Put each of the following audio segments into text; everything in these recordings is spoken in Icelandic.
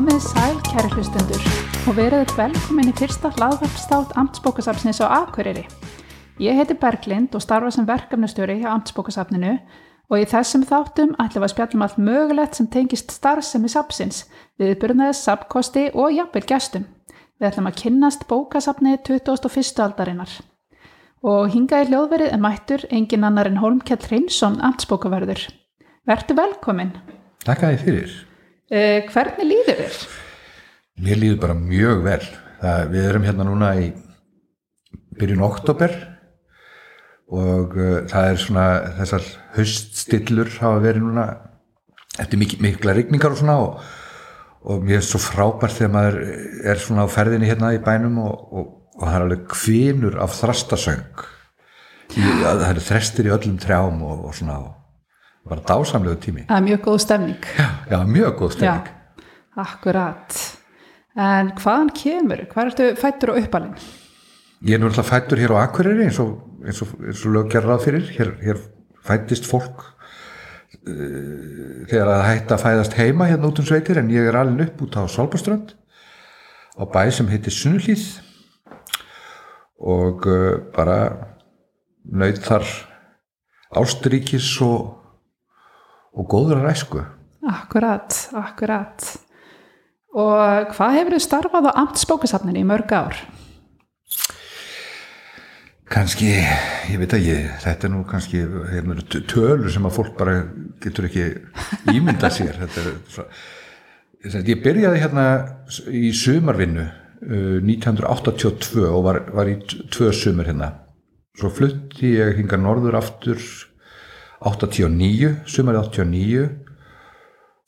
Komið sæl kæri hlustundur og verið velkomin í fyrsta hlaðvarpstátt Amtsbókasafnsins á Akureyri. Ég heiti Berglind og starfa sem verkefnustjóri hjá Amtsbókasafninu og í þessum þáttum ætlum við að spjallum allt mögulegt sem tengist starfsemi sapsins, viðburnaði, sapkosti og jafnvel gestum. Við ætlum að kynnast bókasafni 2001. aldarinnar. Og hingaði hljóðverið er mættur engin annar en Holmkjell Hreinsson, Amtsbókaverður. Vertu velkomin. Takk að þið fyrir. Uh, hvernig líður þér? Mér líður bara mjög vel. Það, við erum hérna núna í byrjun oktober og uh, það er svona þessar hauststillur hafa verið núna eftir mik mikla rigningar og svona og, og mér er svo frábært þegar maður er svona á ferðinni hérna í bænum og, og, og það er alveg kvinur af þrastasöng. Það eru þrestir í öllum trjám og svona og bara dásamlegu tími. Það er mjög góð stemning. Já, já mjög góð stemning. Já, akkurat. En hvaðan kemur? Hvað ertu fættur og uppalinn? Ég er náttúrulega fættur hér á Akureyri eins og, eins og, eins og löggerrað fyrir. Hér, hér fættist fólk uh, þegar það hætti að fæðast heima hérna út um sveitir en ég er alveg upp út á Solbaströnd á bæ sem heitir Sunnulíð og uh, bara nöyð þar ásturíkis og og góður að ræsku. Akkurat, akkurat. Og hvað hefur þið starfað á amtsbókasafninu í mörg ár? Kanski, ég veit ekki, þetta er nú kannski hérna, tölur sem að fólk bara getur ekki ímynda sér. Er, svo, ég byrjaði hérna í sumarvinnu uh, 1982 og var, var í tvö sumur hérna. Svo flutti ég hinga norður aftur 89, sumarið 89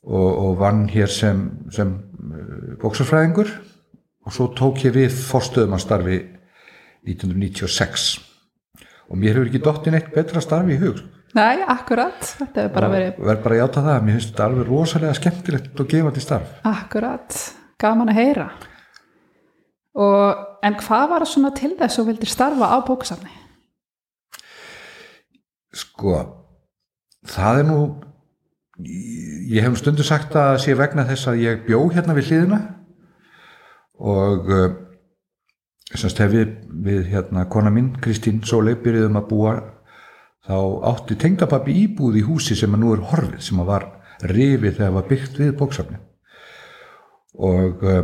og, og vann hér sem, sem bóksarfræðingur og svo tók ég við forstöðum að starfi 1996 og mér hefur ekki dottin eitt betra starfi í hug. Nei, akkurat, þetta hefur bara verið Verð bara að játa það, mér finnst þetta alveg rosalega skemmtilegt og gefandi starf. Akkurat, gaman að heyra. Og, En hvað var svona til þess að vildir starfa á bóksafni? Sko það er nú ég hef stundu sagt að sé vegna þess að ég bjó hérna við hliðina og semst hef við, við hérna kona mín Kristín Sólei byrjuðum að búa þá átti tengdapappi íbúð í húsi sem að nú er horfið sem að var rifið þegar var byggt við bóksafni og uh,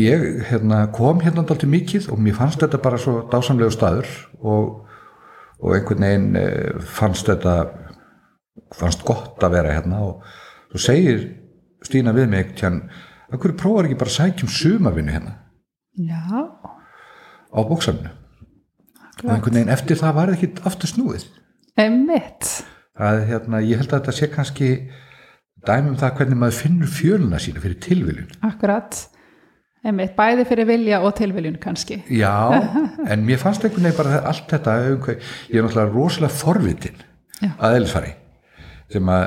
ég hérna, kom hérna alltaf mikið og mér fannst þetta bara svo dásamlegu staður og og einhvern veginn fannst þetta fannst gott að vera hérna og svo segir Stína við mig tján, að hverju prófar ekki bara að sækjum sumavinnu hérna? Já. Á bóksafnu og einhvern veginn eftir það var ekki aftur snúið. Að hérna, ég held að þetta sé kannski dæmum það hvernig maður finnur fjöluna sína fyrir tilviljun. Akkurat Einmitt, bæði fyrir vilja og tilviljun kannski. Já, en mér fannst einhvern veginn bara allt þetta, ég er náttúrulega rosalega forvitin Já. að eðlisfari sem að,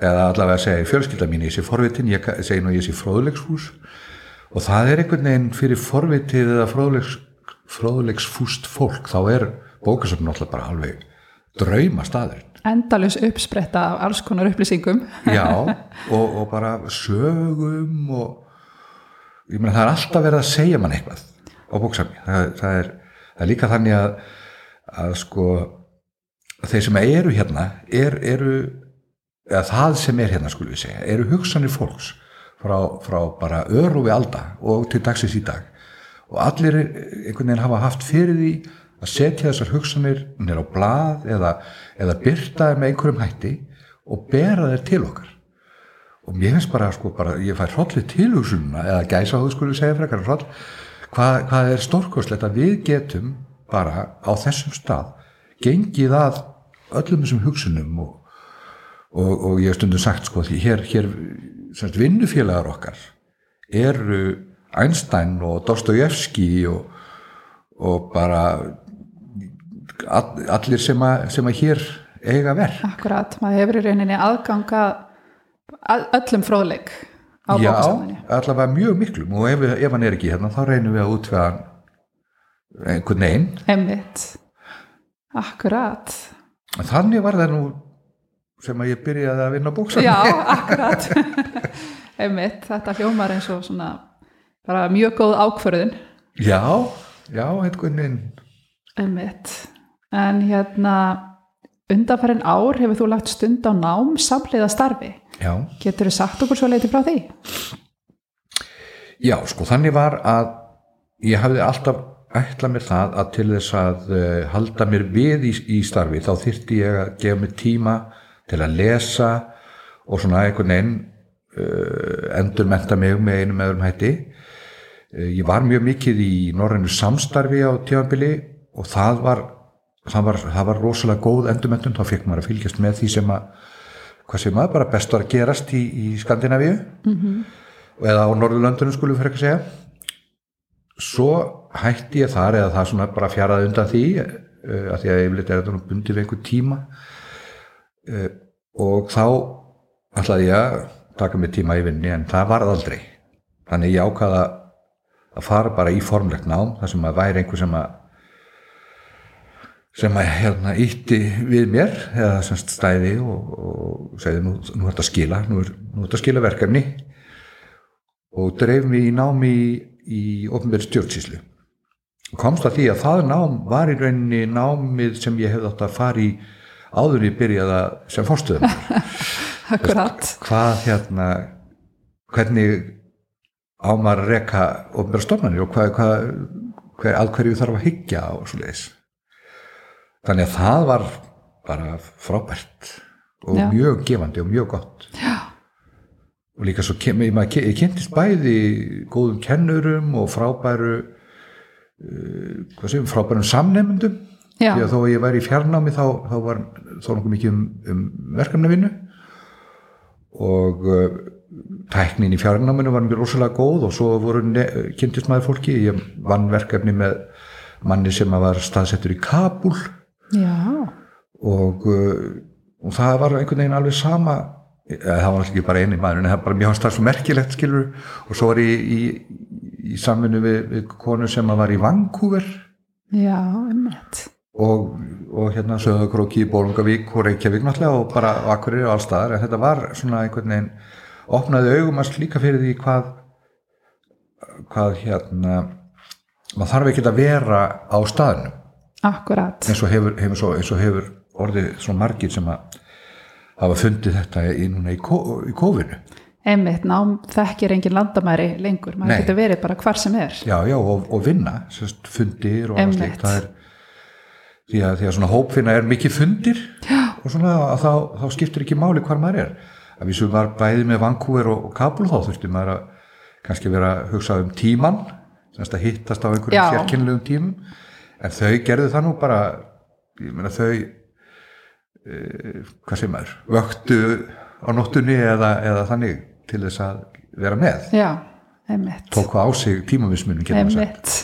eða allavega segja í fjölskylda mín, ég sé forvitin, ég segi nú ég sé fróðulegshús og það er einhvern veginn fyrir forvitið eða fróðulegs, fróðulegsfúst fólk, þá er bókasöfn náttúrulega bara alveg drauma staður. Endalus uppspretta af alls konar upplýsingum. Já, og, og bara sögum og ég meina það er alltaf verið að segja mann eitthvað á bóksafni það, það, er, það er líka þannig að að sko að þeir sem eru hérna er, eru eða það sem er hérna skulum við segja eru hugsanir fólks frá, frá bara örufi alda og til dagsins í dag. Og allir einhvern veginn hafa haft fyrir því að setja þessar hugsanir nýra á blað eða, eða byrta með einhverjum hætti og bera þeir til okkar og mér finnst bara, sko, bara ég fær hrollið tilhugsununa eða gæsa á þú skulle segja frekar hroll, hvað, hvað er stórkoslegt að við getum bara á þessum stað gengið að öllum þessum hugsunum og, og, og ég hef stundum sagt sko því hér, hér semst, vinnufélagar okkar eru Einstein og Dostoyevski og, og bara all, allir sem að, sem að hér eiga verð. Akkurat, maður hefur í rauninni aðganga öllum fróðleik á bókasafninu. Já, allavega mjög miklum og ef, ef hann er ekki hérna þá reynum við að útvega einhvern veginn. Emmitt, akkurat. Þannig var það nú sem að ég byrjaði að vinna bókasafni. Já, akkurat. einmitt, þetta hljómar eins og svona bara mjög góð ákförðun já, já, einhvern veginn einmitt en hérna undanfærin ár hefur þú lagt stund á nám samleiða starfi já, getur þú sagt okkur svo leiti frá því? já, sko þannig var að ég hafði alltaf ætlað mér það að til þess að uh, halda mér við í, í starfi þá þyrfti ég að gefa mér tíma til að lesa og svona einhvern veginn uh, endurmenta mig með einum eðrum hætti. Uh, ég var mjög mikið í norrænu samstarfi á tíðanbili og það var það var, það var rosalega góð endurmentun þá fekk maður að fylgjast með því sem að hvað sem að bara best var að gerast í, í Skandinavíu. -hmm. eða á Norðurlöndunum skulum fyrir ekki segja. Svo hætti ég þar eða það svona bara fjaraði undan því uh, að því að yfirleitt er þetta bundið við einhver tíma. Uh, og þá ætlaði ég að taka mig tíma í vinni en það var aldrei. Þannig ég ákvaða að fara bara í formlegt nám þar sem að væri einhver sem að sem að hérna ítti við mér eða semst stæði og, og segði nú, nú er þetta að skila nú er, nú er þetta að skila verkefni. Og dreif mig í námi í, í ofnverð stjórnsíslu komst að því að það nám var í rauninni námið sem ég hefði átt að fara í áður í byrjaða sem fórstöðum Akkurat. Hvað hérna hvernig ámar reka ofnverð stofnarnir og hvað, hvað, hver, að hverju þarf að hyggja og svo leiðis þannig að það var bara frábært og Já. mjög gefandi og mjög gott. Já, og líka svo kem, ég, maður, ég kynntist bæði góðum kennurum og frábæru uh, séum, frábærum samnefndum því að þó að ég væri í fjarnámi þá, þá var þó nokkuð mikið um, um verkefnavinnu. Og uh, tæknin í fjarnáminu var mjög rosalega góð og svo voru kynntist maður fólki. Ég vann verkefni með manni sem var staðsettur í Kabul og, uh, og það var einhvern veginn alveg sama það var ekki bara eini maður en það var bara mjög hans það svo merkilegt skilur og svo var ég í, í, í samvinnu við, við konu sem var í Vancouver. Já, einmitt. Og, og hérna Söðakróki, Bólungavík og Reykjavík náttúrulega og bara Akureyri og allstaðar en þetta var svona einhvern veginn opnaði augum að líka fyrir því hvað hvað hérna maður þarf ekki að vera á staðnum Akkurat, eins og hefur, hefur, svo, eins og hefur orðið svo margir sem að hafa fundið þetta í, núna í, kó- í kófinu. Einmitt, nám þekkir engin landamæri lengur, maður Nei. getur verið bara hvar sem er. Já, já, og, og vinna sérst, fundir og Einmitt. slíkt. Það er því að, því að svona hópfinna er mikið fundir já. og svona að þá, þá skiptir ekki máli hvar maður er. Að við sem var bæði með Vancouver og, Kabul þá þurfti maður að kannski vera að hugsa um tíman semst að hittast á einhverjum sérkynlegum tímum en þau gerðu það nú bara ég meina þau e, hvað sem er vöktu á nóttunni eða, eða þannig til þess að vera með. Já, einmitt. Tóku á sig tímavismunum. Einmitt.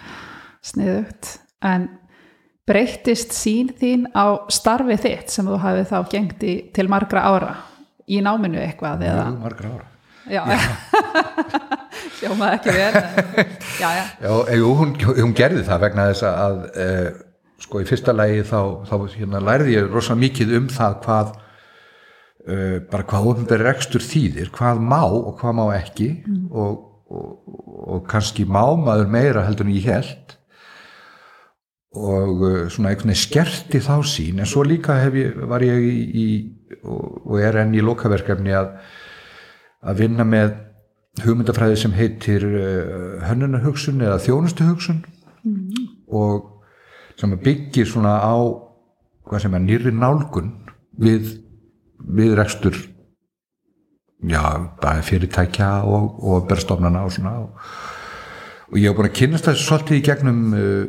Sniðugt. En breyttist sín þín á starfi þitt sem þú hafið þá gengt í, til margra ára? Í náminu eitthvað eða? Mjög margra ára. Já, hljómaði ekki vel Já, já, Já, jú, hún, hún gerði það vegna þess að e, sko í fyrsta lagi þá, þá hérna, lærði ég rosa mikið um það hvað e, bara hvað ofnbæri rekstur þýðir, hvað má og hvað má ekki. Og, og, og kannski má maður meira heldur en ég held og e, svona einhvern veginn skerti þá sín en svo líka ég, var ég í, í og, og er enn í lokaverkefni að að vinna með hugmyndafræði sem heitir uh, hönnunarhugsun eða þjónustuhugsun. Og sem byggir svona á hvað sem er nýri nálgun við, við rekstur já, fyrirtækja og, og berstofnana og svona. Og, og ég hef búin að kynast þessu svolítið í gegnum uh,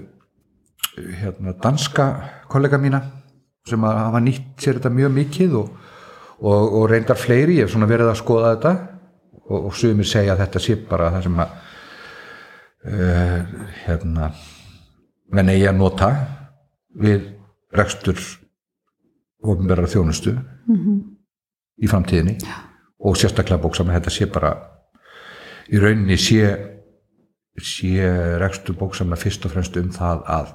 hérna, danska kollega mína sem að hafa nýtt sér þetta mjög mikið og, og, og reyndar fleiri, ég hef svona verið að skoða þetta og, og sumir segja að þetta sé bara það sem að uh, hérna menn eigi að nota við rekstur ofnverðar þjónustu í framtíðinni og sérstaklega bóksam að þetta sé bara í rauninni sé sé rekstur bóksamna fyrst og fremst um það að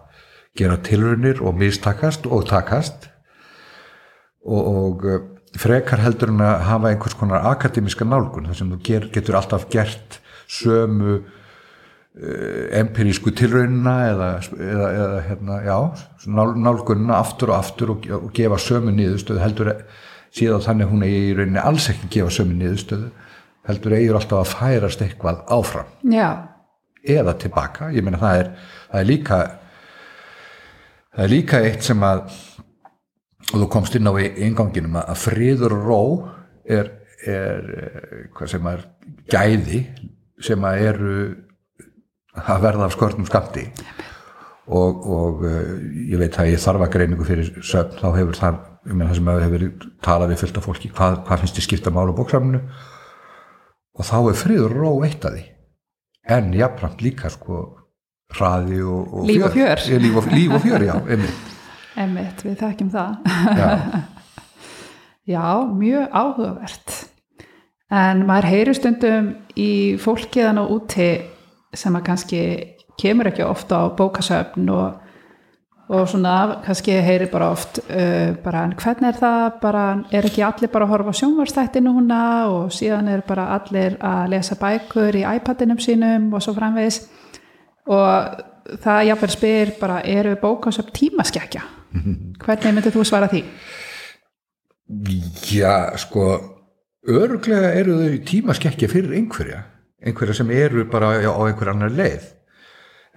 gera tilraunir og mistakast og takast og, og, frekar heldur en að hafa einhvers konar akademiska nálgun þar sem þú ger, getur alltaf gert sömu uh, empirísku tilraunina eða, eða, eða hérna, já, nál, nálgunina aftur og aftur og, og gefa sömu niðurstöðu heldur síðan þannig hún eigi í rauninni alls ekki gefa sömu niðurstöðu heldur eigir alltaf að færast eitthvað áfram. Já, eða tilbaka, ég meina það er, það er líka það er líka eitt sem að og þú komst inn á í inganginum að friður og ró er, er hvað sem er gæði sem að eru að verða af skörnum skamti og, og eh, ég veit að ég þarf að greiningu fyrir söfn þá hefur það, ég meina það sem hefur talað við fullt af fólki, hvað, hvað finnst þið skipta mál á bóksaminu og þá er friður og ró eitt að því. En jafnframt líka sko hraði og, og Líf og fjör. Ég, líf, og, líf og fjör, já, einmitt emmitt, við þekkjum það. já, Já, mjög áhugavert. En maður heyrir stundum í fólkiðan og úti sem að kannski kemur ekki ofta á bókasöfn og, og svona kannski heyrir bara oft uh, bara en hvernig er það, bara er ekki allir bara að horfa sjónvarstætti núna og síðan er bara allir að lesa bækur í iPadinum sínum og svo framvegis og það jáfnvel spyr bara eru bókasöfn tímaskekkja? Hvernig myndir þú svara því? já, sko örglega eru þau tímaskekkja fyrir einhverja einhverja sem eru bara á einhver annar leið.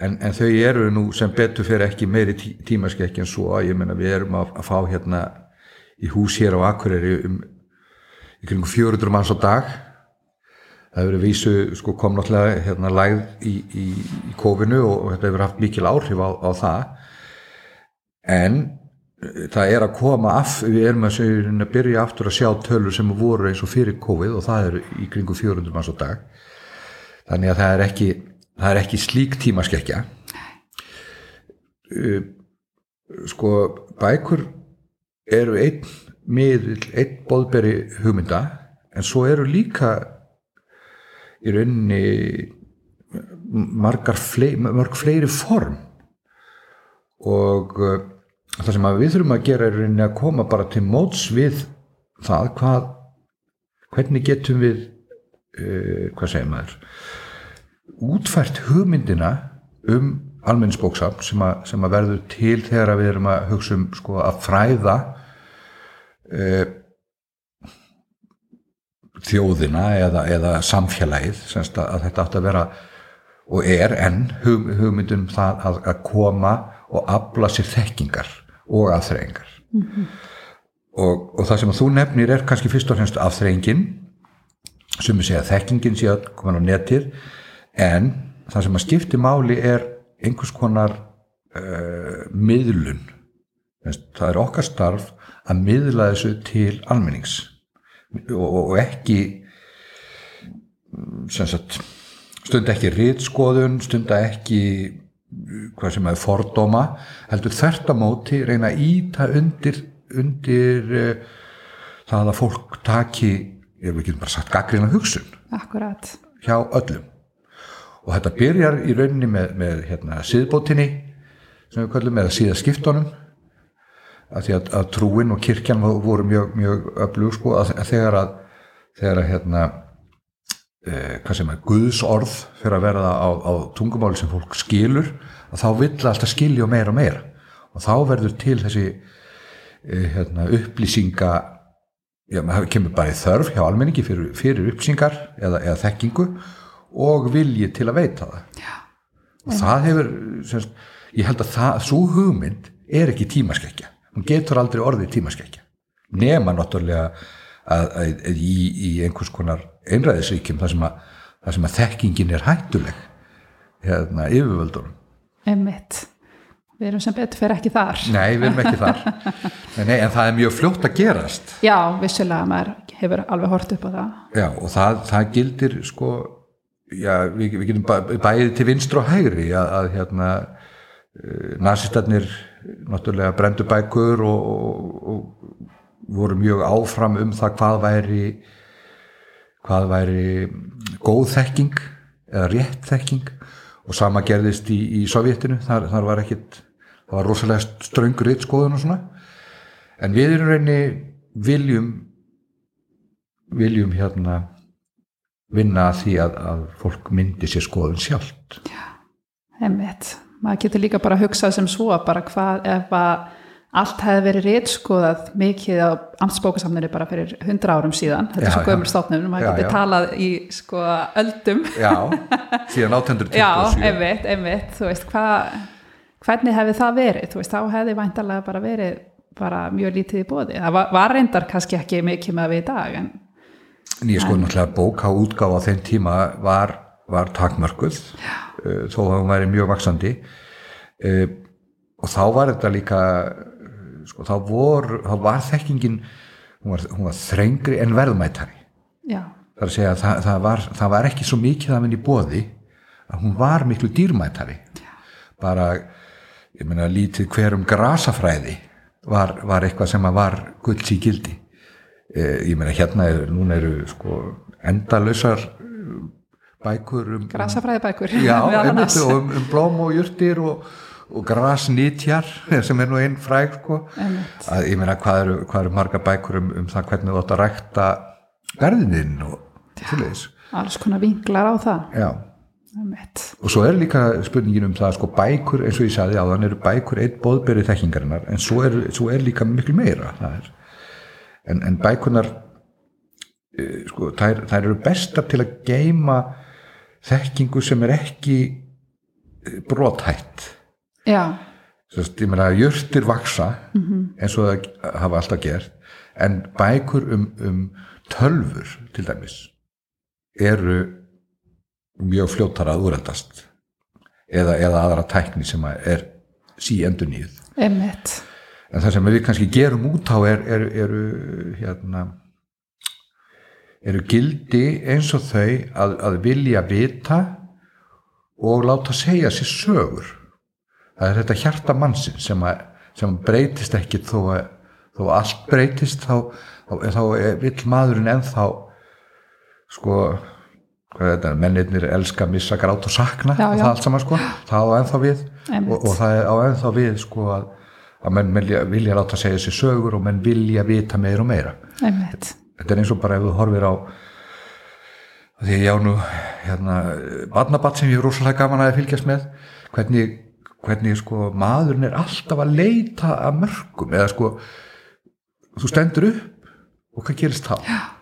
En, en þau eru nú sem betur fyrir ekki meiri tí, tímaskekkja en svo. Ég menna við erum að, að fá hérna í hús hér á Akureyri um í kring 400 manns á dag. Það hefur verið vísu sko kom náttúrulega hérna lægð í, í, í kofinu og þetta hefur haft mikil áhrif á, á það en eh, það er að koma af, við erum að, segja, að byrja aftur að sjá tölur sem voru eins og fyrir COVID og það eru í kringu 400 manns á dag. Þannig að það er ekki, það er ekki slík tímaskekkja. Uh, sko bækur eru einn miðl, einn bóðberi hugmynda en svo eru líka í rauninni margar fleiri, mörg fleiri form og uh, það sem við þurfum að gera er að koma bara til móts við það hvað hvernig getum við uh, hvað segir maður? Útfært hugmyndina um almenningsbóksafn sem, sem að verður til þegar við erum að hugsa um sko, að fræða uh, þjóðina eða, eða samfélagið semst að, að þetta átt að vera og er enn hug, hugmyndum það að, að koma og afla sér þekkingar og aðþreyingar og, og það sem þú nefnir er kannski fyrst og fremst aðþreyingin sem við segja að þekkingin sé að koma á netið en það sem að skipti máli er einhvers konar uh, miðlun. Það er okkar starf að miðla þessu til almennings. Og, og ekki mm, sem sagt stund ekki rítskoðun, stund ekki hvað sem er fordóma heldur þvert á móti reyna að íta undir, undir uh, það að fólk taki ég vil ekki bara sagt gaggrina hugsun. Akkurat. hjá öllum. Og þetta byrjar í rauninni með, með hérna, síðbótinni sem við kallum eða síðaskiptunum. Að því að, að trúin og kirkjan voru mjög, mjög öflug sko að, að þegar að þegar að hérna hvað sem er Guðs orð fyrir að verða á, á tungumáli sem fólk skilur þá vill alltaf skilja meira og meira. Og þá verður til þessi e, hérna, upplýsinga já, maður kemur bara í þörf hjá almenningi fyrir, fyrir upplýsingar eða, eða þekkingu og vilji til að veita það. Já. og það hefur semst, ég held að það, svo hugmynd er ekki tímaskekkja. Hún getur aldrei orðið tímaskekkja. Nema náttúrulega að, að, að í, í einhvers konar einræðisvíkjum þar sem að, þar sem að þekkingin er hættuleg hérna yfirvöldunum Emmitt. Við erum sem betur fyrir ekki þar. nei, við erum ekki þar nei, nei, en það er mjög fljótt að gerast Já, vissulega, maður hefur alveg hort upp á það. Já, og það, það gildir sko, já, við, við getum bæ- bæðið til vinstri og hægri að, að hérna uh, nazistarnir náttúrulega brendu bækur og, og, og voru mjög áfram um það hvað væri hvað væri góð þekking eða rétt þekking. Og sama gerðist í, í Sovjetinu þar, þar var ekkit það var rosalega ströngur ritskoðun og svona. En við erum reyni viljum viljum hérna vinna að því að, að fólk myndi sér skoðun sjálft. Einmitt. Maður getur líka bara að hugsa sem svo bara hvað ef að allt hefði verið rétskoðað mikið á amtsbókasamninu bara fyrir hundra árum síðan, þetta er svo gömur stofnum, maður getur talað í sko öldum. Já, síðan 1827 Já, einmitt, einmitt, þú veist, hvað, hvernig hefði það verið, þú veist, þá hefði væntalega bara verið bara mjög lítið í bóði. Það var, var reyndar kannski ekki mikið með við í dag, en Nýja sko náttúrulega bóka útgáfa á þeim tíma var, var takmörkuð uh, þó að hún væri mjög vaksandi uh, og þá var þetta líka sko. Þá vor, þá var þekkingin hún var, hún var þrengri en það er að segja að það, það, var, það var ekki svo mikið af henni bóði að hún var miklu dýrmætari. Bara, ég meina lítið hverum grasafræði var, var eitthvað sem var gulls í gildi. Eh, ég meina hérna er, núna eru sko endalausar eh, bækur um, grasafræði bækur. já, um, um blóm og jurtir og, og grasnýtjar sem er nú einn fræg sko. Að ég meina hvað eru, hvað eru marga bækur um, um það hvernig þú átt að rækta garðinin og svoleiðis? Alls konar vinklar á það, já. Og svo er líka spurningin um það sko bækur eins og ég sagði á þann eru bækur eitt bóðberi þekkingarinnar en svo er, svo er líka miklu meira. En, en bækunar eh, sko, þær, þær eru bestar til að geima þekkingu sem er ekki eh, brothætt. Já, Sest, ég meina jörtir vaksa eins og það hafa alltaf gert en bækur um, um tölfur til dæmis eru mjög fljótar að úrættast eða, eða aðra tækni sem að er sí endur nýð einmitt. en það sem við kannski gerum út á er, er, eru hérna eru gildi eins og þau að, að vilja vita og láta segja sér sögur það er þetta hjarta mannsins sem, að, sem breytist ekki þó að, þó allt breytist þá, þá, þá vill maðurinn ennþá sko hvað er þetta, mennirnir elska, missa, gráta og sakna Já, og já. það allt saman sko, það á ennþá við og, og það á ennþá við sko að, að menn vilja, vilja láta segja sér sögur og menn vilja vita meira og meira Einmitt. þetta er eins og bara ef þú horfir á því ég á nú hérna, barnabatt sem ég er rosalega gaman að fylgjast með hvernig, hvernig sko maðurinn er alltaf að leita að mörgum eða sko þú stendur upp og hvað gerist þá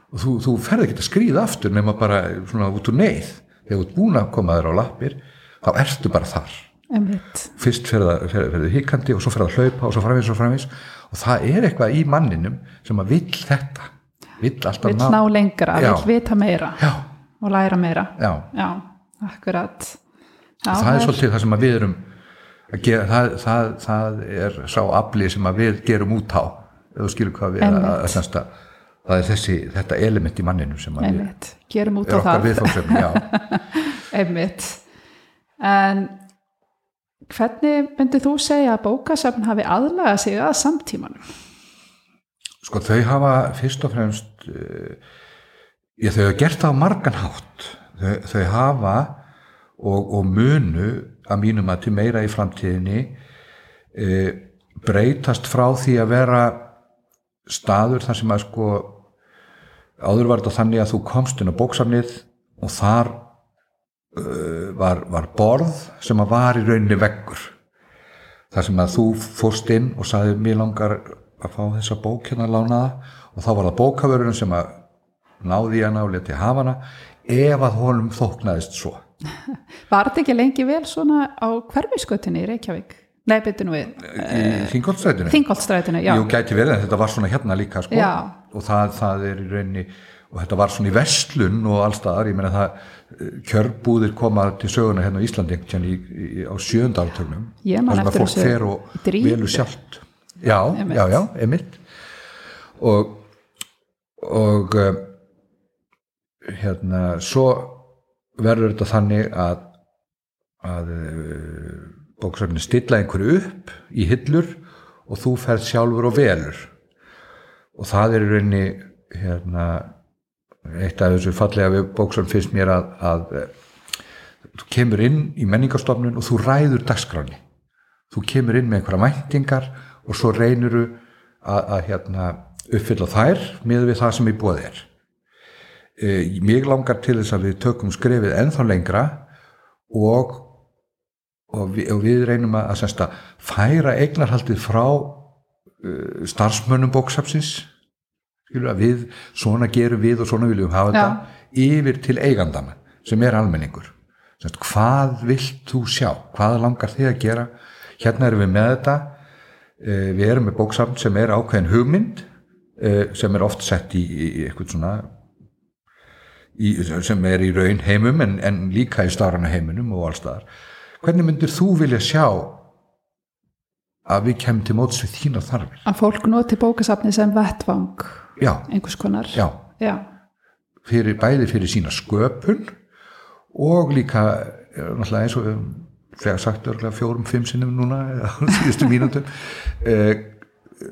og þú, þú ferð ekki að skrýða aftur nema bara svona út úr neyð þegar þú ert búin að koma þér á lappir þá ertu bara þar Einmitt. fyrst ferðu hikandi og svo ferðu að hlaupa og svo framvís og framvís og það er eitthvað í manninum sem að vill þetta vill alltaf Vill ná lengra, Já. vill vita meira já, og læra meira. já, Já, akkurat. Já, það er svolítið það sem við erum gera, það, það, það er sá afli sem við gerum út á við að, semst að það er þessi, þetta element í manninu sem við. Gerum út á það. Einmitt. En hvernig myndið þú segja að bókasafn hafi aðlagað sig að samtímanum? sko þau hafa fyrst og fremst uh, ég, þau hafa gert það á margan hátt þau, þau hafa og, og munu að mínum að til meira í framtíðinni uh, breytast frá því að vera staður þar sem að sko áður var þetta þannig að þú komst inn á bóksafnið og þar uh, var, var borð sem að var í rauninni veggur. Þar sem að þú fórst inn og sagði mér langar að fá þessa bók hérna lánaða og þá var það bókavörðurinn sem að náði hana og leti hafa hana ef að honum þóknaðist svo Var þetta ekki lengi vel svona á hverfiskötunni í Reykjavík? Nei, nú við. í þingolstrætinu Þingoltstrætinu, já. Jú, gæti verið en þetta var svona hérna líka sko. Og það, það er í rauninni og þetta var svona í vestlun og allstaðar, ég meina það eh, kjörbúðir koma til söguna hérna á Íslandi í, í, á man þar sem að fólk fer og velur sjálft já, Einmitt. já, já, einmitt og og um, hérna svo verður þetta þannig að að uh, bóksöfni stilla einhverju upp í hillur og þú ferð sjálfur og velur. Og það er í rauninni hérna eitt af þessu fallega við bóksöfn finnst mér að, að eh, þú kemur inn í menningarstofnun og þú ræður dagskráni þú kemur inn með einhverja væntingar og svo reynuru að, að hérna, uppfylla þær með við það sem í bóði er e, mig langar til þess að við tökum skrefið ennþá lengra og, og, við, og við reynum að, að, semst, færa eignarhaldið frá uh, starfsmönnum bóksapsins við svona gerum við og svona viljum hafa Já. þetta yfir til eigandana sem er almenningur. Semst, hvað vilt þú sjá? Hvað langar þið að gera? Hérna erum við með þetta. Uh, við erum með bóksapn sem er ákveðin hugmynd uh, sem er oft sett í, í eitthvað svona í, sem er í raun heimum en, en líka í starrana heiminum og allstaðar hvernig myndir þú vilja sjá að við kemum til móts við þína þarfir? Að fólk noti bókasafni sem vettvang já, einhvers konar. Já, já, fyrir, bæði fyrir sína sköpun og líka eh, náttúrulega eins og höfum þegar sagt örgulega fjórum, fimm sinnum núna eða síðustu mínútum eh,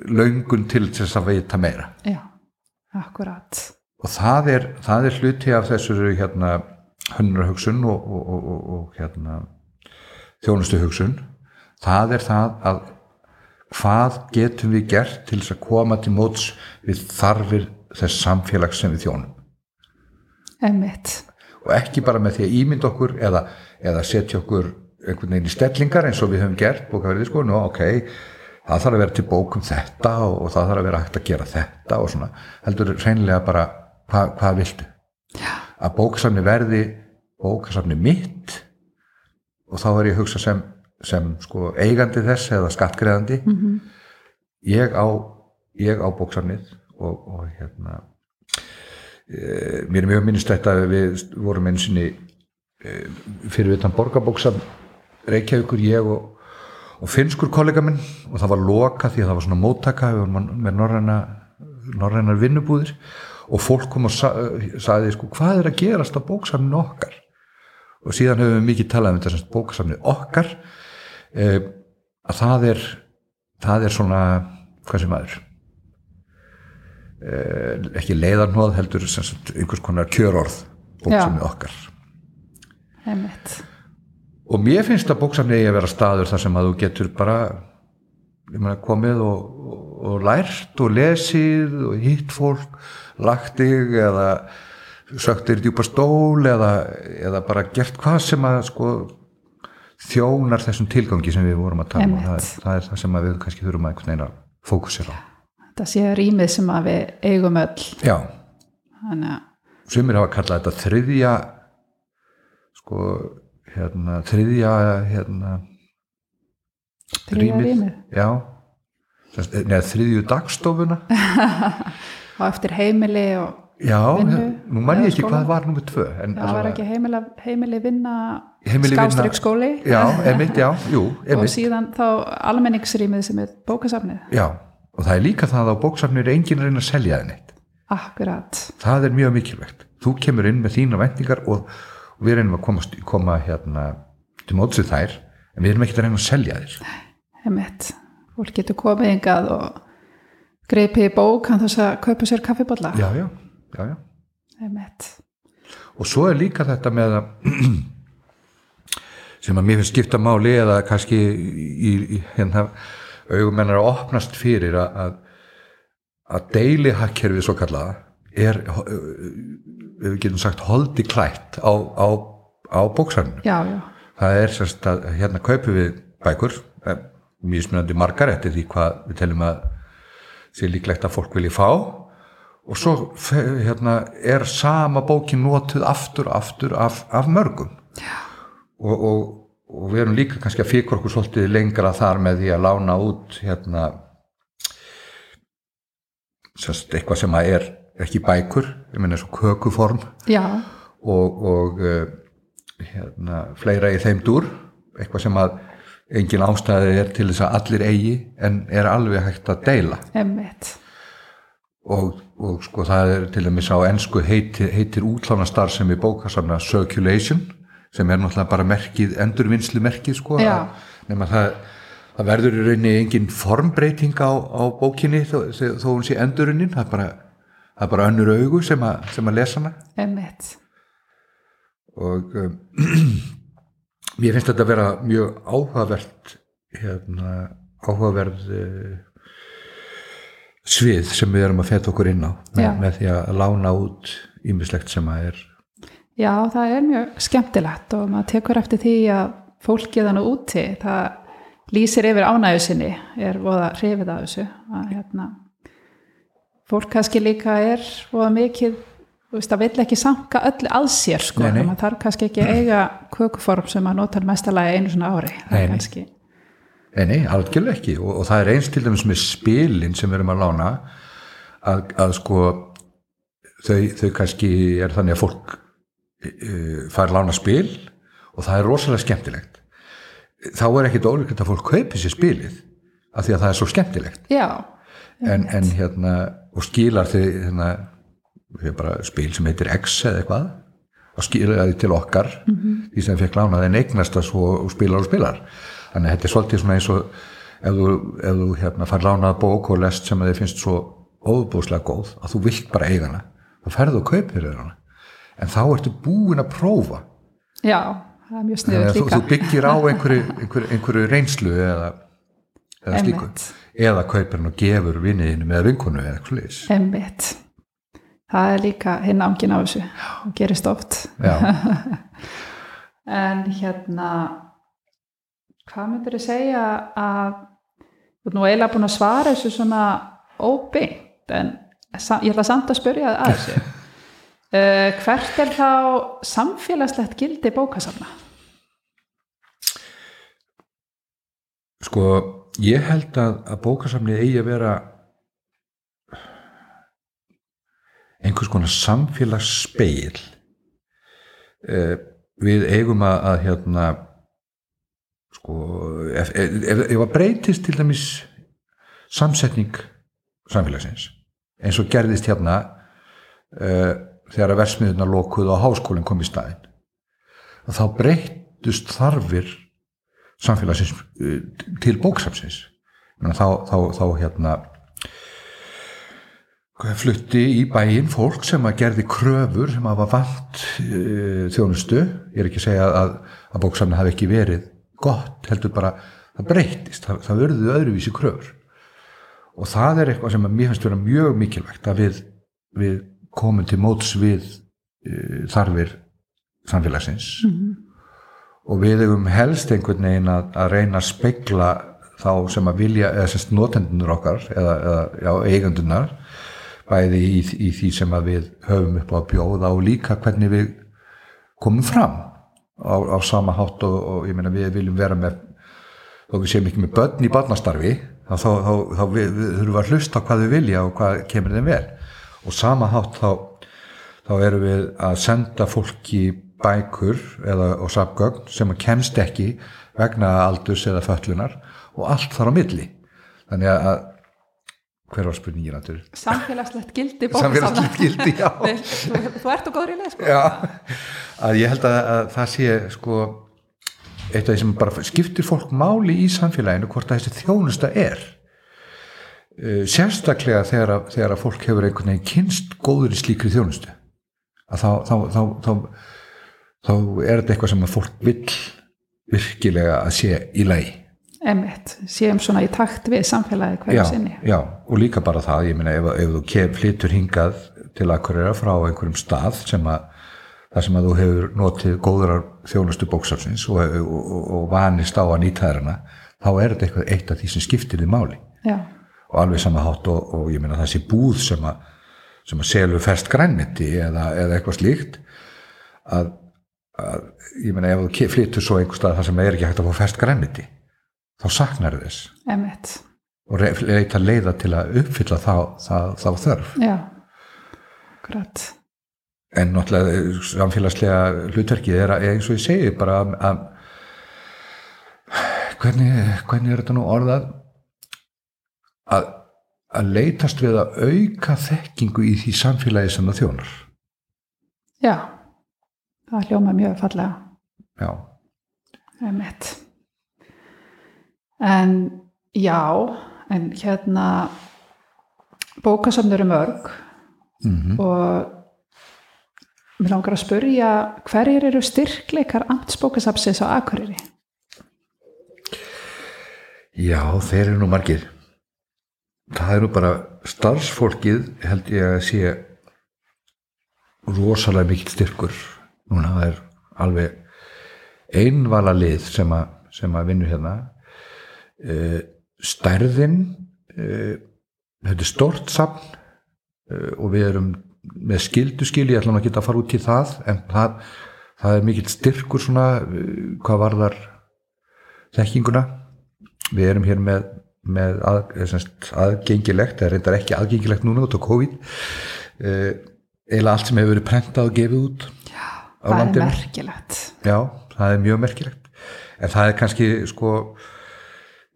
löngun til þess að veita meira. Já, akkurat og það er, það er hluti af þessu hérna hönnurhugsun og, og, og, og, og hérna þjónustuhugsun. Það er það að hvað getum við gert til þess að koma til móts við þarfir þess samfélags sem við þjónum? Emmitt, og ekki bara með því að ímynda okkur eða, eða setja okkur einhvern veginn í stellingar eins og við höfum gert bókaverðið sko, nú ok það þarf að vera til bók um þetta og, og það þarf að vera hægt að gera þetta og svona. Heldur reynilega bara hva, hvað viltu? Að bókasafni verði bókasafni mitt og þá er ég að hugsa sem, sem sko eigandi þess eða skattgreðandi mm -hmm. ég á ég á bóksafnið og, og hérna e, mér er mjög minnist þetta að við vorum einu sinni e, fyrir utan borgarbóksafn Reykjavíkur ég og, og finskur kollega minn og það var loka því að það var svona móttaka við vorum með norræna norrænar vinnubúðir og fólk kom og sa, sagði sko hvað er að gerast á bóksafninu okkar? Og síðan höfum við mikið talað um þetta bóksafninu okkar. E, að það er það er svona hvað sem aður e, ekki leiðarnóð heldur sagt, einhvers konar kjörorð bóksafninu okkar. Emmitt og mér finnst að bóksafni eigi að vera staður þar sem að þú getur bara meina, komið og, og, lært og lesið og hitt fólk lagt þig eða sökt þér djúpa stól eða, eða bara gert hvað sem að sko, þjónar þessum tilgangi sem við vorum að tala um. Það, það er það sem við kannski þurfum að einhvern veginn að fókusera á. Þetta sé rýmið sem að við eigum öll. Já, þannig að, sumir hafa kallað þetta þriðja sko hérna, þriðja hérna, þriðja rýmið. Já neða þriðju dagstofuna. Og eftir heimili og já, Vinnu, nú man ég ekki skóla? hvað var nummer tvö en það var ekki heimili, heimili vinna skástrík skóli já, emitt, já, jú, og emitt síðan þá almenningsrýmið sem er bókasafnið. Já, og það er líka það á bóksafni er enginn að reyna að selja þið neitt. Akkurat, það er mjög mikilvægt. Þú kemur inn með þína vendingar og, og við reynum að komast, koma hérna til mótsið þær en við erum ekki að reyna að selja þér. Heimitt fólk getur komið yngað og greipið í bók hann þess að kaupa sér kaffibólla já, já, já, já. Og svo er líka þetta með að sem að mér finnst skipta máli eða kannski í, í hérna augumennar að opnast fyrir að að, deili hakkerfið svo kallaða er eh, við getum sagt holdi klætt á, á, á já það er sérst að hérna kaupum við bækur eh, mjög margar eftir því hvað við teljum að sé líklegt að fólk vilji fá. Og svo hérna, er sama bókin notuð aftur aftur af, af mörgum. Og, og, og við erum líka kannski að fikra okkur svolítið lengra þar með því að lána út hérna sérst, eitthvað sem að er ekki bækur, ég meina svo kökuform. Já, og, og uh, hérna, fleira í þeim dúr. Eitthvað sem að engin ástæði er til þess að allir eigi en er alveg hægt að deila. Og, og sko það er til dæmis á ennsku heitir, heitir útlánastar sem í bókasafna circulation sem er náttúrulega bara merkið, endurvinnslu merkið sko nema það, það verður í rauninni engin formbreyting á, á bókinni þó, þó hún sé endurunnin. Það er bara, það er bara önnur augu sem að, sem að lesa hana. Heimitt, og um, mér finnst þetta að vera mjög áhugavert hérna, áhugaverð uh, svið sem við erum að feta okkur inn á með, með því að lána út ímislegt sem að er Já, það er mjög skemmtilegt og maður tekur eftir því að fólkið hann úti, það lýsir yfir ánægju sinni, er voða hrifið af þessu. Að, hérna, fólk kannski líka er voða mikið, þú veist, það vill ekki sanka öllu að sér, sko. Nei, nei. maður þarf kannski ekki að eiga kökuform sem maður notar mestalagi einu svona ári. Það Nei, er kannski, Nei, nei, algjörlega ekki og, og það er eins til dæmis með spilin sem við erum að lána að, að sko þau, þau kannski er þannig að fólk uh, fær lána spil og það er rosalega skemmtilegt þá er ekkit ólíkvæmt að fólk kaupi sér spilið af því að það er svo skemmtilegt já, en, en hérna og skilar þau hérna, því bara spil sem heitir X eða eitthvað. Og skilar því til okkar því sem fekk lánað en eignast það svo spilar og spilar. Þannig að þetta er svolítið svona eins og ef þú, ef þú hérna fær lánað bók og lest sem að þið finnst svo óbúslega góð að þú vilt bara eiga hana þá ferðu og kaupir þér hana. En þá ertu búin að prófa. Já, það er mjög sniðut að þú, líka. þú byggir á einhverju, einhverju, einhverju reynslu eða, eða slíku. Eða kaupir hann og gefur vinniðinu með vinkonu eða eitthvað Emmitt. Það er líka hinn ángin á þessu og gerist oft. En hérna, hvað myndir þið segja að, þú ert nú eiginlega búin að svara þessu svona óbeint, en ég ætla samt að spyrja að þessu. uh, hvert er þá samfélagslegt gildi bókasafna? sko ég held að, að bókasamnið eigi að vera einhvers konar samfélagsspeil eh, við eigum að, að hérna sko ef, ef, ef, ef að breytist til dæmis samsetning samfélagsins eins og gerðist hérna uh, þegar að versmiðuna lokuð og háskólinn kom í staðinn að þá breytust þarfir samfélagsins uh, til bóksafsins þá, þá, þá hérna flutti í bæinn fólk sem að gerði kröfur sem að var vant uh, þjónustu? Ég er ekki að segja að, að bóksafni hafi ekki verið gott, heldur bara það breytist, það, það verður öðruvísi kröfur. Og það er eitthvað sem að mér finnst vera mjög mikilvægt að við, við komum til móts við uh, þarfir samfélagsins. Og við hefum helst einhvern veginn að, að reyna að spegla þá sem að vilja, eða semst notendunur okkar eða, eða já, eigandunar bæði í, í því sem við höfum upp á bjóða og líka hvernig við komum fram á, á sama hátt og, og ég meina við viljum vera með þó við séum ekki með börn í barnastarfi þá, þá, þá, þá við, við þurfum að hlusta hvað við vilja og hvað kemur þeim vel. Og sama hátt þá, erum við að senda fólki bækur eða og sapgögn sem kemst ekki vegna aldurs eða föllunar og allt þar á milli. Þannig að hver var spurningin aftur? Samfélagslegt gildi. Samfélagslegt gildi, já. þú, þú ert og góður í leið, sko. Já, að ég held að, að það sé sko eitt af því sem bara skiptir fólk máli í samfélaginu hvort að þessi þjónusta er uh, sérstaklega þegar að, þegar að fólk hefur einhvern veginn kynst góður í slíkri þjónustu að þá, þá, þá, þá, þá er þetta eitthvað sem að fólk vill virkilega að sé í lagi Emmitt, séum svona í takt við samfélagi hverju sinni. já, og líka bara það, ég meina ef, ef þú kem, flytur hingað til Akureyra frá einhverjum stað sem að þar sem að þú hefur notið góðrar þjónustu bóksafsins og, og, og, og vanist á að nýta þærna þá er þetta eitthvað eitt af því sem skiptir því máli. Já, og alveg sama hátt og, og ég meina þessi búð sem að, sem að selur ferst grænmeti eða, eða eitthvað slíkt að, að ég meina ef þú flytur svo einhver stað þar sem er ekki hægt að fá ferst grænmeti þá saknar þess emmitt. og leita leiða til að uppfylla þá, þá, þá þörf Já, grætt. en náttúrulega eh, samfélagslega hlutverkið er að, eins og ég segi bara að, að hvernig, hvernig er þetta nú orðað að, að leitast við að auka þekkingu í því samfélagi sem það þjónar Já, það hljóma mjög fallega. já, Einmitt. En já, en hérna bókasafn eru mörg mm og mér langar að spurja hverjir eru styrkleikar amtsbókasafnsins á Akureyri? já þeir eru nú margir. Það er nú bara starfsfólkið held ég að sé rosalega mikill styrkur. Núna það er alveg einvala lið sem að, sem að vinna hérna stærðin uh, þetta er stort safn uh, og við erum með skildu skil, ég ætla nú að geta að fara út í það en það, það er mikill styrkur svona hvað varðar þekkinguna við erum hér með, með að, semst, aðgengilegt, það reyndar ekki aðgengilegt núna út á COVID eða allt sem hefur verið prentað og gefið út Já, á það landinu. er merkilegt. Já, það er mjög merkilegt en það er kannski sko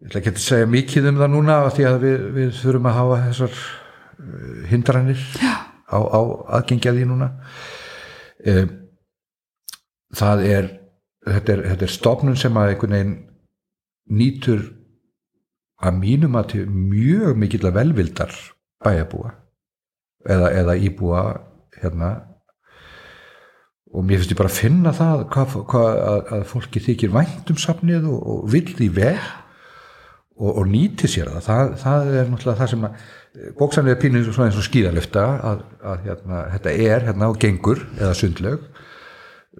ég ætla ekki að segja mikið um það núna því að við, við þurfum að hafa þessar uh, hindranir á, á aðgengjaði núna. Um, það er þetta er, þetta er stofnun sem að einhvern veginn nýtur að mínum að til mjög mikill að velvildar bæjabúa eða, eða íbúa hérna. Og mér finnst ég bara að finna það hvað, hvað að, að fólki þykir vænt um safnið og, og vill því vel og, og nýti sér það. það það er náttúrulega það sem að bóksamlega pínir svona eins og skíðalöfta að, að hérna, þetta er hérna á gengur eða sundlaug.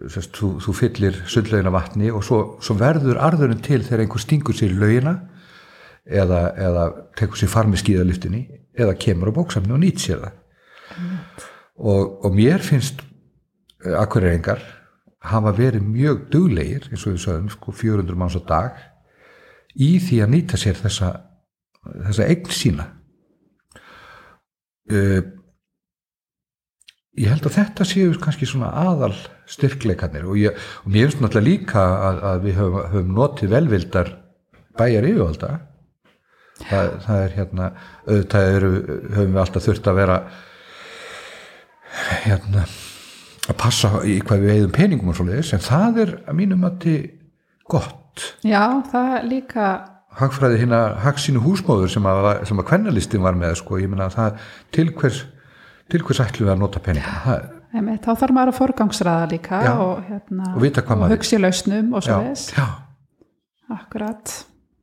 Sest, þú, þú fyllir sundlaugina vatni og svo, svo verður arðurinn til þegar einhver stingur sér laugina eða, eða tekur sér farmi skíðaliftinni eða kemur á bóksamni og nýtt sér það. Og, og mér finnst akkurreiringar hafa verið mjög duglegir eins og við sögum sko 400 manns á dag í því að nýta sér þessa, þessa eign sína. Uh, ég held að þetta séu kannski svona aðal styrkleikarnir og, ég, og mér finnst náttúrulega líka að, að við höfum, höfum notið velvildar bæjar yfirvalda það, það er hérna auðvitað eru, höfum við alltaf þurft að vera hérna að passa í hvað við eigðum peningum og svoleiðis en það er að mínum að til gott Já, það líka, hagfræði hérna hagsínu húsmóður sem að, sem að kvennalistin var með sko, ég meina að það til hvers til hvers ætlum við að nota peningana? Þá þarf maður að forgangsraða líka Já, og, hérna, og og hugsi lausnum og svo já, Akkurat,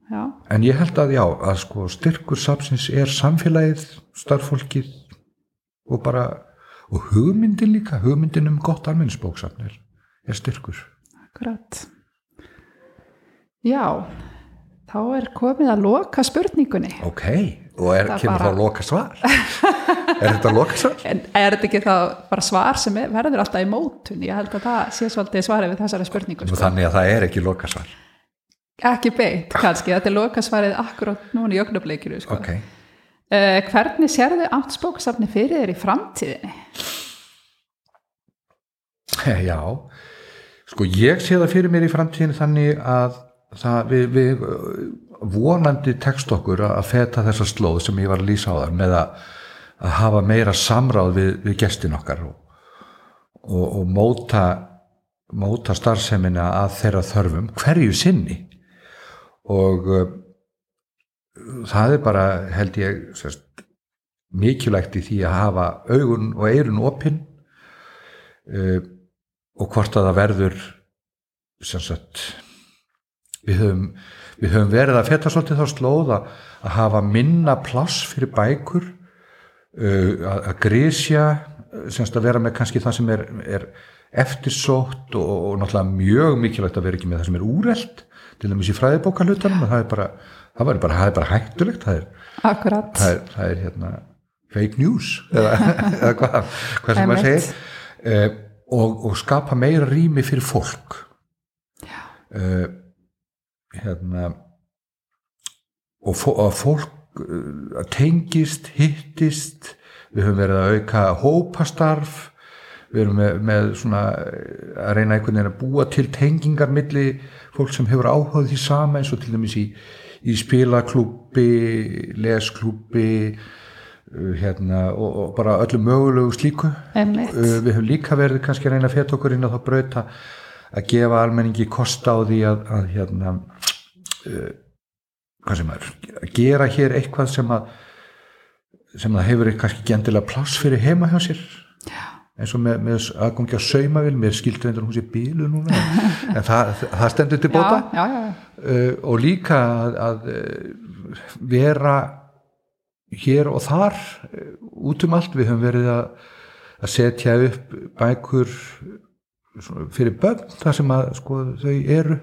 já, en ég held að já að sko styrkur sapsins er samfélagið, starffólkið og bara og hugmyndin líka, hugmyndin um gott almennisbóksafn er, er styrkur. Akkurat. Já, þá er komið að loka spurningunni. ok, og er, kemur bara- þá loka svar er þetta loka svar? En er þetta ekki þá bara svar sem er, verður alltaf í mótun? Ég held að það sé svolítið svarið við þessari spurningu. Sko. þannig að það er ekki loka svar Ekki beint kannski, þetta er loka svarið akkurat núna í ögnubleikinu. Sko. ok, Uh, hvernig sérðu amtsbókasafni fyrir þér í framtíðinni? já sko ég sé það fyrir mér í framtíðin þannig að það, við, við vonandi tekst okkur að feta þessa slóð sem ég var að lýsa á þar með að, að hafa meira samráð við, við gestin okkar og, og, og móta móta starfsemina að þeirra þörfum hverju sinni. Og uh, það er bara held ég sérst, mikilvægt í því að hafa augun og eirun opinn uh, og hvort að það verður sem sagt við höfum, við höfum verið að feta svolítið þá slóð að, að hafa minna pláss fyrir bækur uh, að, að grísja sem sagt að vera með kannski það sem er, er eftirsótt og, og náttúrulega mjög mikilvægt að vera ekki með það sem er úrelt til dæmis í fræðibókarlutanum það er bara, það er bara, það er bara hættulegt það er, það er, það er hérna fake news eða, eða hvað, hvað sem maður segir. Uh, og, og skapa meira rými fyrir fólk. Uh, hérna og fólk uh, tengist, hittist við höfum verið að auka hópastarf við erum með, með svona eh, að reyna einhvern veginn að búa til tengingar milli fólk sem hefur áhugað því sama eins og til dæmis í, í spilaklúbbi lesklúbbi uh, hérna, og, og bara öllu mögulegu slíku einmitt. Uh, við höfum líka verið kannski að reyna að feta okkur inn á þá brauta að gefa almenningi kost á því að, að hérna hvað sem er að gera hér eitthvað sem að sem það hefur kannski ekki endilega pláss fyrir heima hjá sér. Já. eins og með, með aðgangi á saumavil mér skildur endur hún sé bílu núna en það, það stendur til bóta. Já, já, já, uh, og líka að, að uh, vera hér og þar eh, út um allt, við höfum verið að, að setja upp bækur fyrir börn þar sem að sko, þau eru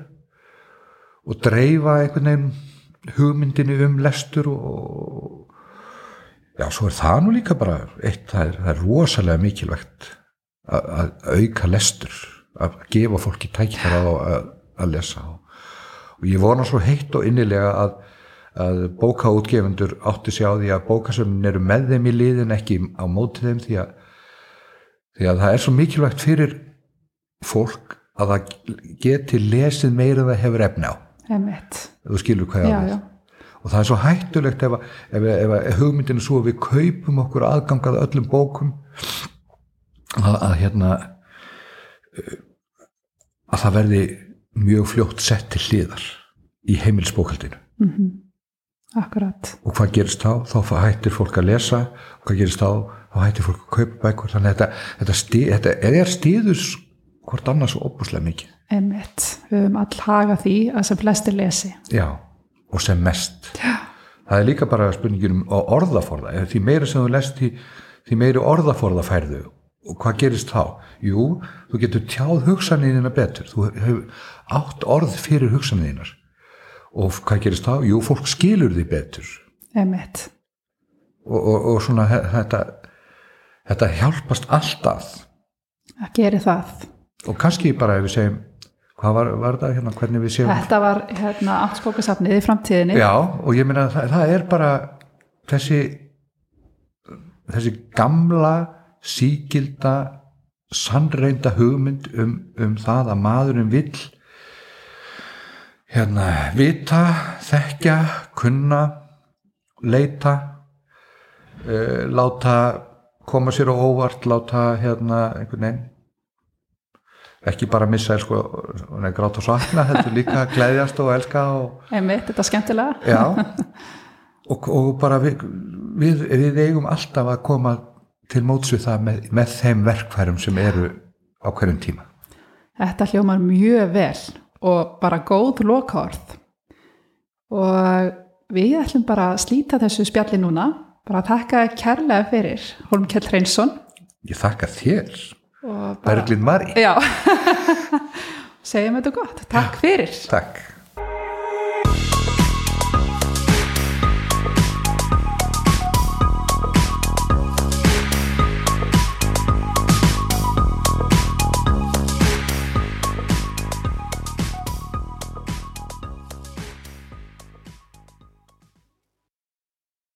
og dreifa einhvern veginn hugmyndinu um lestur og já, svo er það nú líka bara eitt, það er, það er rosalega mikilvægt að, að auka lestur að gefa fólki tækjar að, að, að lesa og, og ég vona svo heitt og innilega að að bókaútgefundur átti sig á því að bókasöfnin eru með þeim í liðin ekki á mótið þeim því að, því að það er svo mikilvægt fyrir fólk að það geti lesið meira það hefur efna á. Þú skilur hvað ég já. og það er svo hættulegt ef, ef, ef, ef hugmyndinu svo að við kaupum okkur aðgangað öllum bókum að, að hérna eh, að það verði mjög fljótt sett til hliðar í heimilsbókaldinu Akkurat. og hvað gerist þá? Þá hættir fólk að lesa og hvað gerist þá? Þá hættir fólk að kaupa bækur þannig að þetta, þetta, stið, þetta er stíður hvort annars svo opuslega mikið Einmitt. Við höfum all haga því að sem flestir lesi. Já, og sem mest. Já. Það er líka bara spurningin um orðaforða. Ef Því meira sem þú lest, því, því meiri orðaforða færðu. Og hvað gerist þá? Jú, þú getur tjáð hugsanina betur. Þú hefur átt orð fyrir hugsanininar. Og hvað gerist þá? Jú, fólk skilur því betur. Einmitt. Og, og, og svona þetta, þetta hjálpast alltaf. Það gerir það. Og kannski bara ef við segjum, hvað var, var það hérna, hvernig við séum Þetta var hérna áttspókasafnið í framtíðinni. Já, og ég meina það, það er bara þessi þessi gamla síkilda sannreinda hugmynd um, um það að maðurinn vill hérna vita, þekkja, kunna leita uh, láta koma sér á óvart, láta hérna einhvern veginn ekki bara missa sko, nei, gráta og sakna, heldur líka að gleðjast og elska og Einmitt, þetta er skemmtilega. Já, og, og bara við, við, við eigum alltaf að koma til móts við það með, með þeim verkfærum sem eru á hverjum tíma. Þetta hljómar mjög vel og bara góð lokaorð. Og við ætlum bara að slíta þessu spjalli núna. Bara að þakka kærlega fyrir Holmkjell Hreinsson. Ég þakka þér, Berglind Mari. Já, segjum þetta gott. Takk fyrir. Takk.